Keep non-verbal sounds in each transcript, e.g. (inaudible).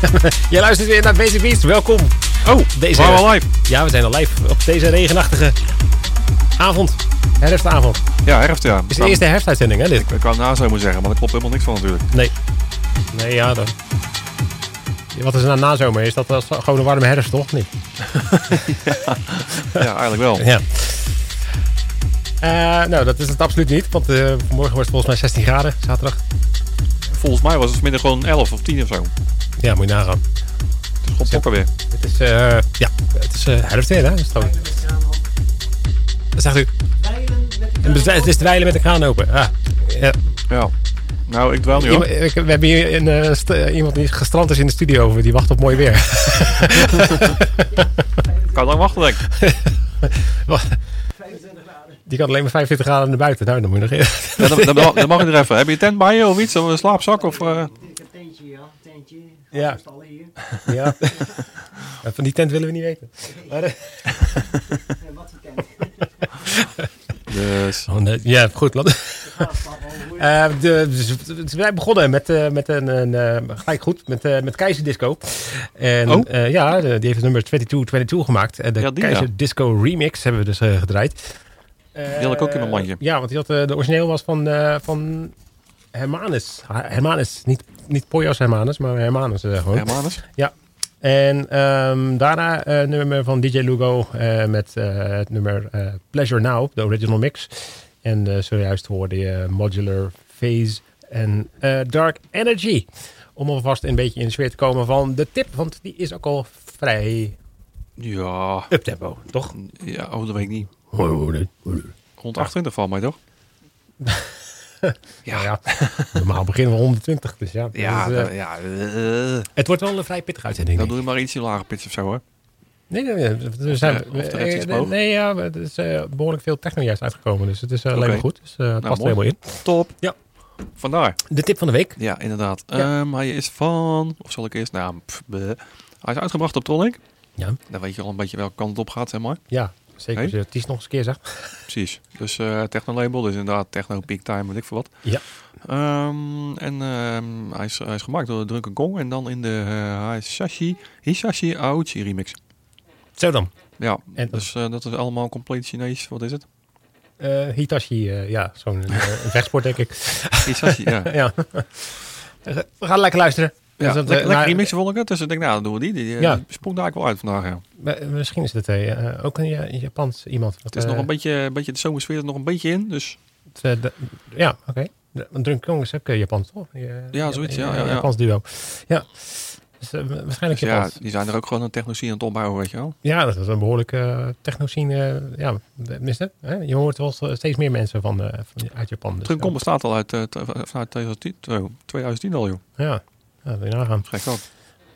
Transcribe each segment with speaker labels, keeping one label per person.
Speaker 1: (laughs)
Speaker 2: Jij luistert weer naar Basic Beast. Welkom.
Speaker 3: Oh,
Speaker 2: Deze-
Speaker 3: we live?
Speaker 2: Ja, we zijn al live op deze regenachtige avond. Herfstavond.
Speaker 3: Ja, herfst ja.
Speaker 2: Het is de eerste herfstuitzending, hè, dit?
Speaker 3: Ik kan nazomer zeggen, maar daar klopt helemaal niks van natuurlijk.
Speaker 2: Nee. Nee, ja, dan... Wat is er nou nazomer? Is dat gewoon een warme herfst, toch? Niet? (laughs)
Speaker 3: Ja, eigenlijk wel.
Speaker 2: Ja. Eh, nou, dat is het absoluut niet. Want eh, morgen wordt het volgens mij 16 graden, zaterdag.
Speaker 3: Volgens mij was het middag gewoon 11 of 10 of zo. Het
Speaker 2: Ja, moet je nagaan.
Speaker 3: is gewoon pokken weer.
Speaker 2: Het is, eh, ja, het is eh herfst weer, hè? Is het ook. Wat zegt u? Een bezwe- Het is dweilen met de kraan open. Ah, ja.
Speaker 3: Ja. Nou, ik dwaal nu hoor.
Speaker 2: we hebben hier een, eh, iemand die gestrand is in de studio. Die wacht op mooi weer. (laughs)
Speaker 3: Kan lang wachten denk ik. (laughs)
Speaker 2: Die kan alleen maar 25 graden naar buiten. Nou, dan moet je nog
Speaker 3: Ja, dan, dan, mag- dan mag je er even. Heb je een tent bij je of iets? Of een slaapzak? Of,
Speaker 4: Ik heb tentje, ja. Tentje.
Speaker 2: Ja.
Speaker 4: Stallen hier.
Speaker 2: Ja. Ja, Van die tent willen we niet weten. Maar, eh,
Speaker 4: wat een tent.
Speaker 3: Dus.
Speaker 2: oh, nee, ja, goed.
Speaker 4: stappen over.
Speaker 2: Eh, de, dus, dus wij begonnen met, eh, met een, een eh, gelijk goed, met, eh met Keizer Disco. En
Speaker 3: Oh.
Speaker 2: eh, ja, de- die heeft het nummer 2222 gemaakt. En de
Speaker 3: Ja, die,
Speaker 2: Keizer
Speaker 3: ja.
Speaker 2: Disco remix hebben we dus eh, gedraaid.
Speaker 3: Die had ik ook in mijn mandje.
Speaker 2: Ja, want die had, de origineel was van, eh, van Hermanus. Hermanus, niet, niet Poyos Hermanus, maar Hermanus eh, gewoon.
Speaker 3: Hermanus?
Speaker 2: En ehm, daarna een nummer van DJ Lugo eh, met eh, het nummer eh, Pleasure Now, de original mix. En eh, zojuist hoorde je Modular Phase en eh, Dark Energy. Om alvast een beetje in de sfeer te komen van de tip, want die is ook al vrij
Speaker 3: Ja.
Speaker 2: uptempo, toch?
Speaker 3: Ja, oh, dat weet ik niet.
Speaker 2: Ja,
Speaker 3: Rond 28 valt mij toch? (laughs)
Speaker 2: ja. normaal beginnen we 120, dus ja.
Speaker 3: Ja,
Speaker 2: Dus, eh,
Speaker 3: ja. eh,
Speaker 2: het wordt wel een vrij pittige uitzending.
Speaker 3: dan doe je maar iets in lage pitch of zo hoor.
Speaker 2: Nee, nee, nee. Er zijn,
Speaker 3: eh,
Speaker 2: nee, ja, er is eh, behoorlijk veel techno juist uitgekomen, dus het is alleen maar goed. Dus het
Speaker 3: Nou,
Speaker 2: past er
Speaker 3: mooi.
Speaker 2: helemaal in.
Speaker 3: Top.
Speaker 2: Ja.
Speaker 3: Vandaar.
Speaker 2: De tip van de week.
Speaker 3: Ja, inderdaad.
Speaker 2: Ja.
Speaker 3: Ehm, hij is van, of zal ik eerst, nou, pff, hij is uitgebracht op Tronic.
Speaker 2: Ja.
Speaker 3: Dan weet je al een beetje welke kant het op gaat, zeg maar.
Speaker 2: Ja, zeker als je is nog eens een keer zegt.
Speaker 3: Precies. Dus eh techno label, dus inderdaad techno, peak time, weet ik veel wat.
Speaker 2: Ja.
Speaker 3: Ehm, en ehm, hij, is, hij is gemaakt door Drunken Gong en dan in de uh, Hisashi, Hisashi Aochi remix.
Speaker 2: Zo dan.
Speaker 3: Ja,
Speaker 2: En-
Speaker 3: dus eh, dat is allemaal compleet Chinees. Wat is het?
Speaker 2: Eh, Hitachi, ja, zo'n een (laughs) vechtsport denk ik.
Speaker 3: Hisashi, ja. (laughs)
Speaker 2: ja. We gaan lekker luisteren.
Speaker 3: Ja,
Speaker 2: Dus dat, eh,
Speaker 3: lekker, lekker remixen vond ik het. Dus ik denk, nou, dan doen we die. Die, eh,
Speaker 2: Ja.
Speaker 3: sprong daar eigenlijk wel uit vandaag, ja.
Speaker 2: Maar Misschien is het eh, ook een, Ja- een Japans iemand. Wat,
Speaker 3: Het is nog een beetje, een beetje de zomersfeer er nog een beetje in. Dus
Speaker 2: ja, oké. De- Want Drunk Kong is ook eh, Japans, toch? Eh,
Speaker 3: Ja, zoiets, ja, ja, ja.
Speaker 2: Japans duo. Ja. Dus, eh, waarschijnlijk
Speaker 3: Dus ja, die zijn er ook gewoon een technologie aan het opbouwen, weet je wel.
Speaker 2: Ja, dat is een behoorlijke uh, techno-scene. eh, ja, tenminste, hè? je hoort wel steeds meer mensen van, eh, van uit Japan. Dus,
Speaker 3: bestaat al uit, eh, t- vanuit 2010, oh, 2010 al, joh.
Speaker 2: ja, ja, dat wil je nagaan.
Speaker 3: Gek.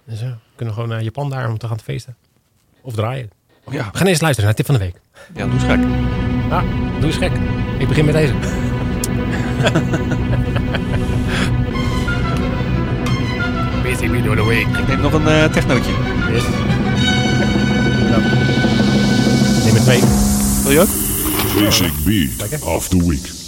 Speaker 2: Dus, ja, we kunnen gewoon naar Japan daar om te gaan feesten. Of draaien.
Speaker 3: Ja,
Speaker 2: We gaan eerst luisteren naar de tip van de week.
Speaker 3: ja doe eens gek.
Speaker 2: Ah, doe eens gek. Ik begin met deze. (laughs) Busy me door de week.
Speaker 3: Ik neem nog een eh technootje.
Speaker 2: Yes. Nou. Nummer twee.
Speaker 3: Wil je ook?
Speaker 5: Basic Beat of the Week.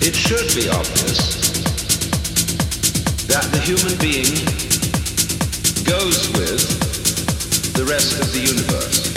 Speaker 6: it should be obvious that the human being goes with the rest of the universe.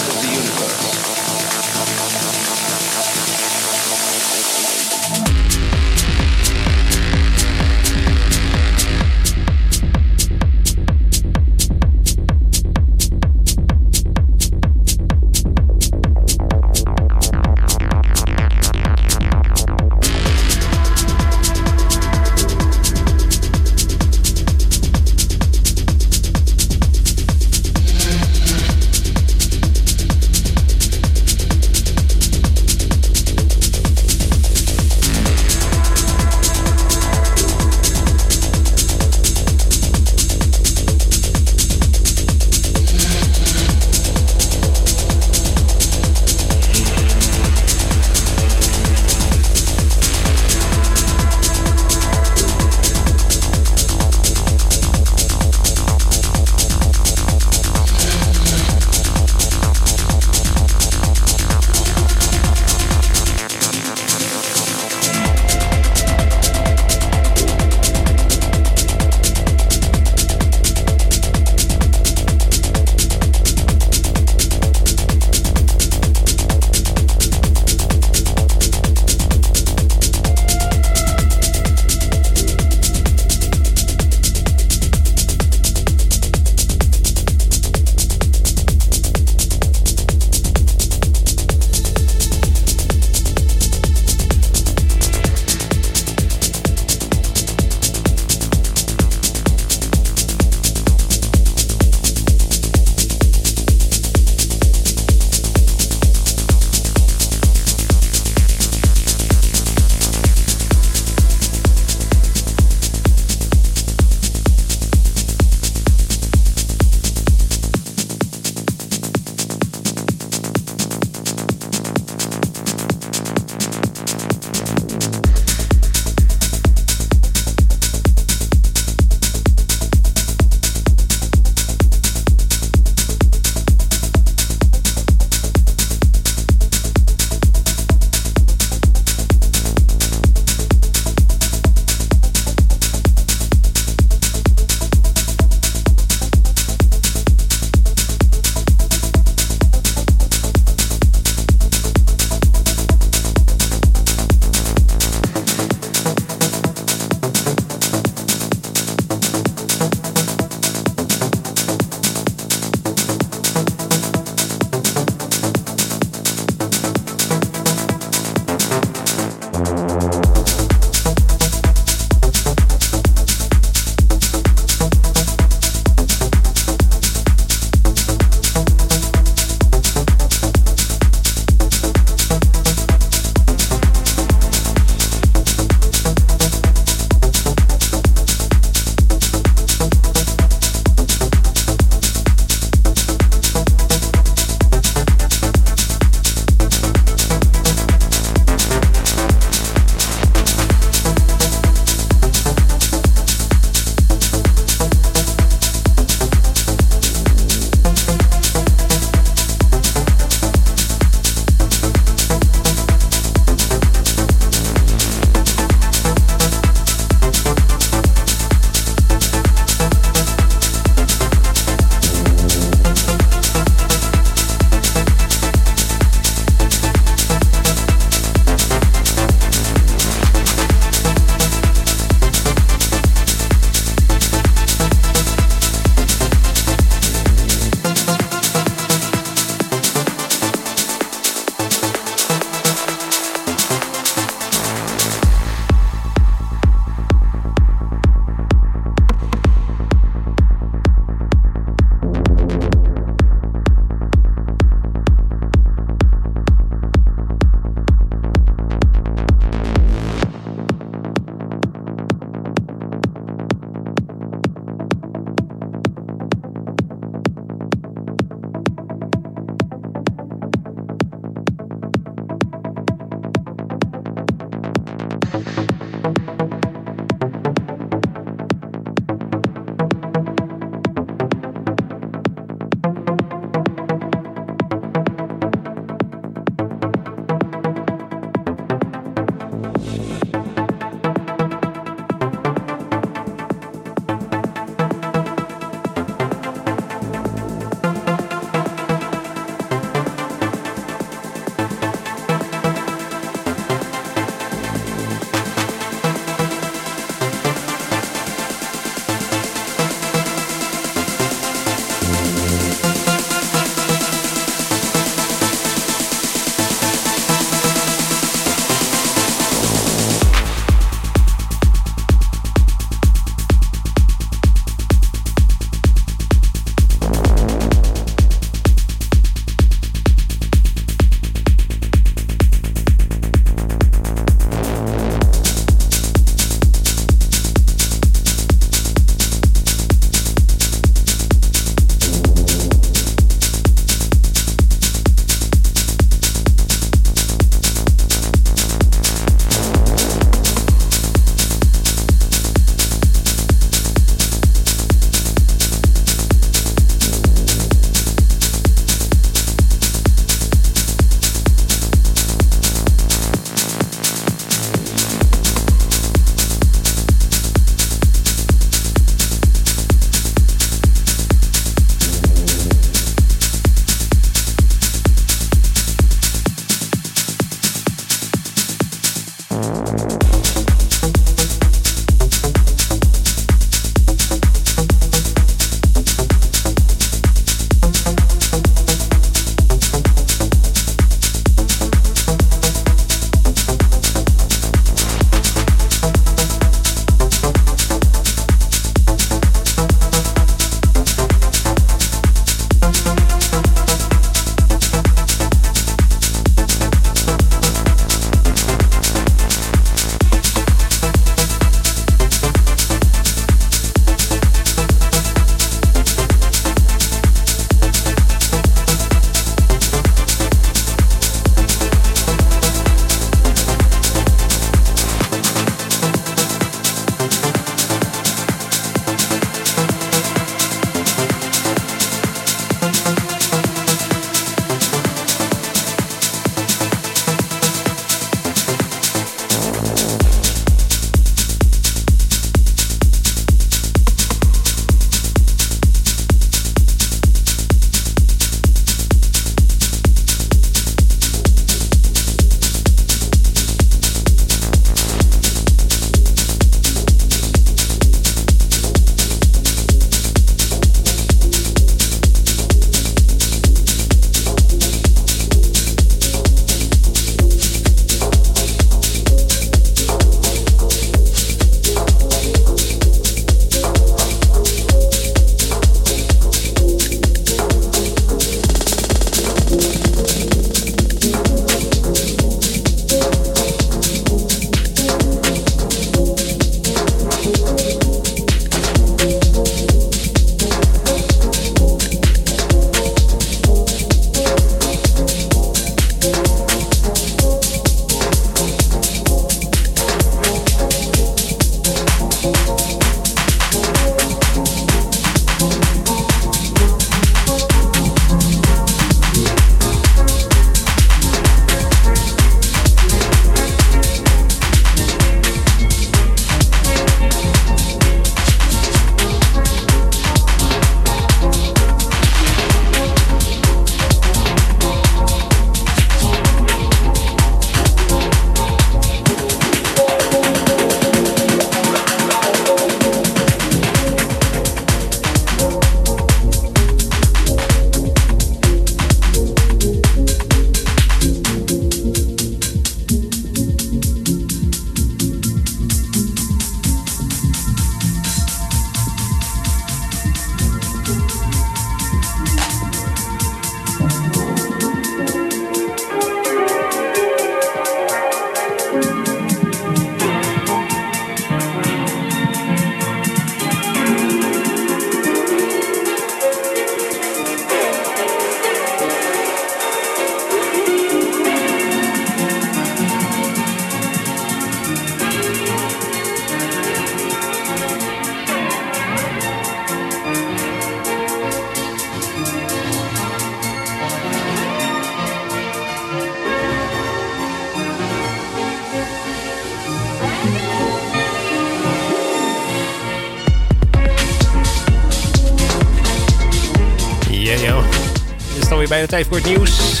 Speaker 2: Tijd voor het nieuws.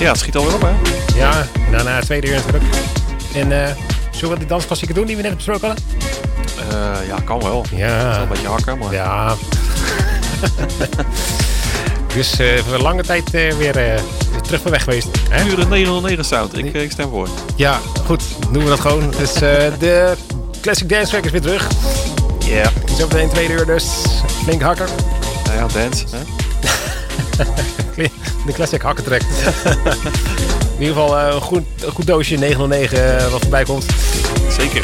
Speaker 3: Ja, het schiet alweer op, hè?
Speaker 2: Ja, daarna het tweede uur natuurlijk. En eh zullen we die dansklassieker doen die we net besproken hadden?
Speaker 3: Eh, ja, kan wel.
Speaker 2: Ja.
Speaker 3: Een beetje hakken, maar...
Speaker 2: Ja. (laughs) dus eh, voor een lange tijd weer terug van weg geweest. Hè?
Speaker 3: Pure 909 sound. Ik, ik stem voor.
Speaker 2: Ja, goed. Doen we dat gewoon. Dus de Classic Dance Track is weer terug.
Speaker 3: Ja.
Speaker 2: Zo meteen tweede uur dus. Flink hakker.
Speaker 3: Nou ja, dance. Hè? (laughs) (laughs)
Speaker 2: De Classic hakken track. In ieder geval eh, een goed, een goed doosje 909 eh, wat voorbij komt.
Speaker 3: Zeker.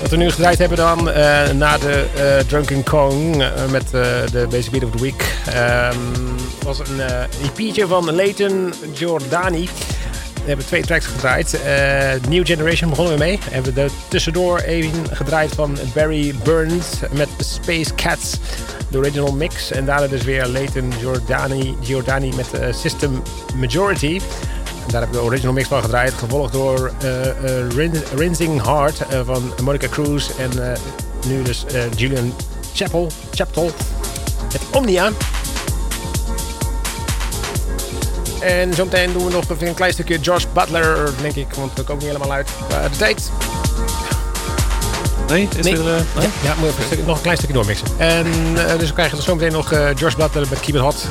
Speaker 2: Wat we nu gedraaid hebben dan eh, na de Drunken Kong met de Basic Beat of the Week ehm, was een EP'tje van Leighton Giordani. We hebben twee tracks gedraaid. Eh, New Generation begonnen we mee. Hebben we er tussendoor even gedraaid van Barry Burns met Space Cats, de original mix. En daarna dus weer Leighton Giordani, met eh, System Majority. En daar hebben we de original mix van gedraaid. Gevolgd door eh, Rin- Rinsing Heart van Monica Cruz. En nu dus Julian Chapel, Chapel met Omnia. En zometeen doen we nog even een klein stukje Josh Butler, denk ik. Want we komen niet helemaal uit qua de tijd.
Speaker 3: Nee, is
Speaker 2: Nee.
Speaker 3: er... eh, nee?
Speaker 2: Ja, moet even een stukje- nog een klein stukje doormixen. En eh, dus we krijgen er zometeen nog eh Josh Butler met Keep It Hot.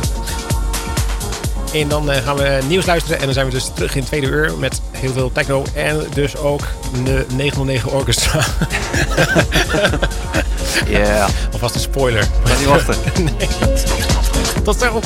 Speaker 2: En dan eh, gaan we nieuws luisteren. En dan zijn we dus terug in het tweede uur met heel veel techno. En dus ook de 909 Orchestra.
Speaker 3: Ja.
Speaker 2: Alvast een spoiler.
Speaker 3: Ga niet wachten. (laughs)
Speaker 2: Tot zo.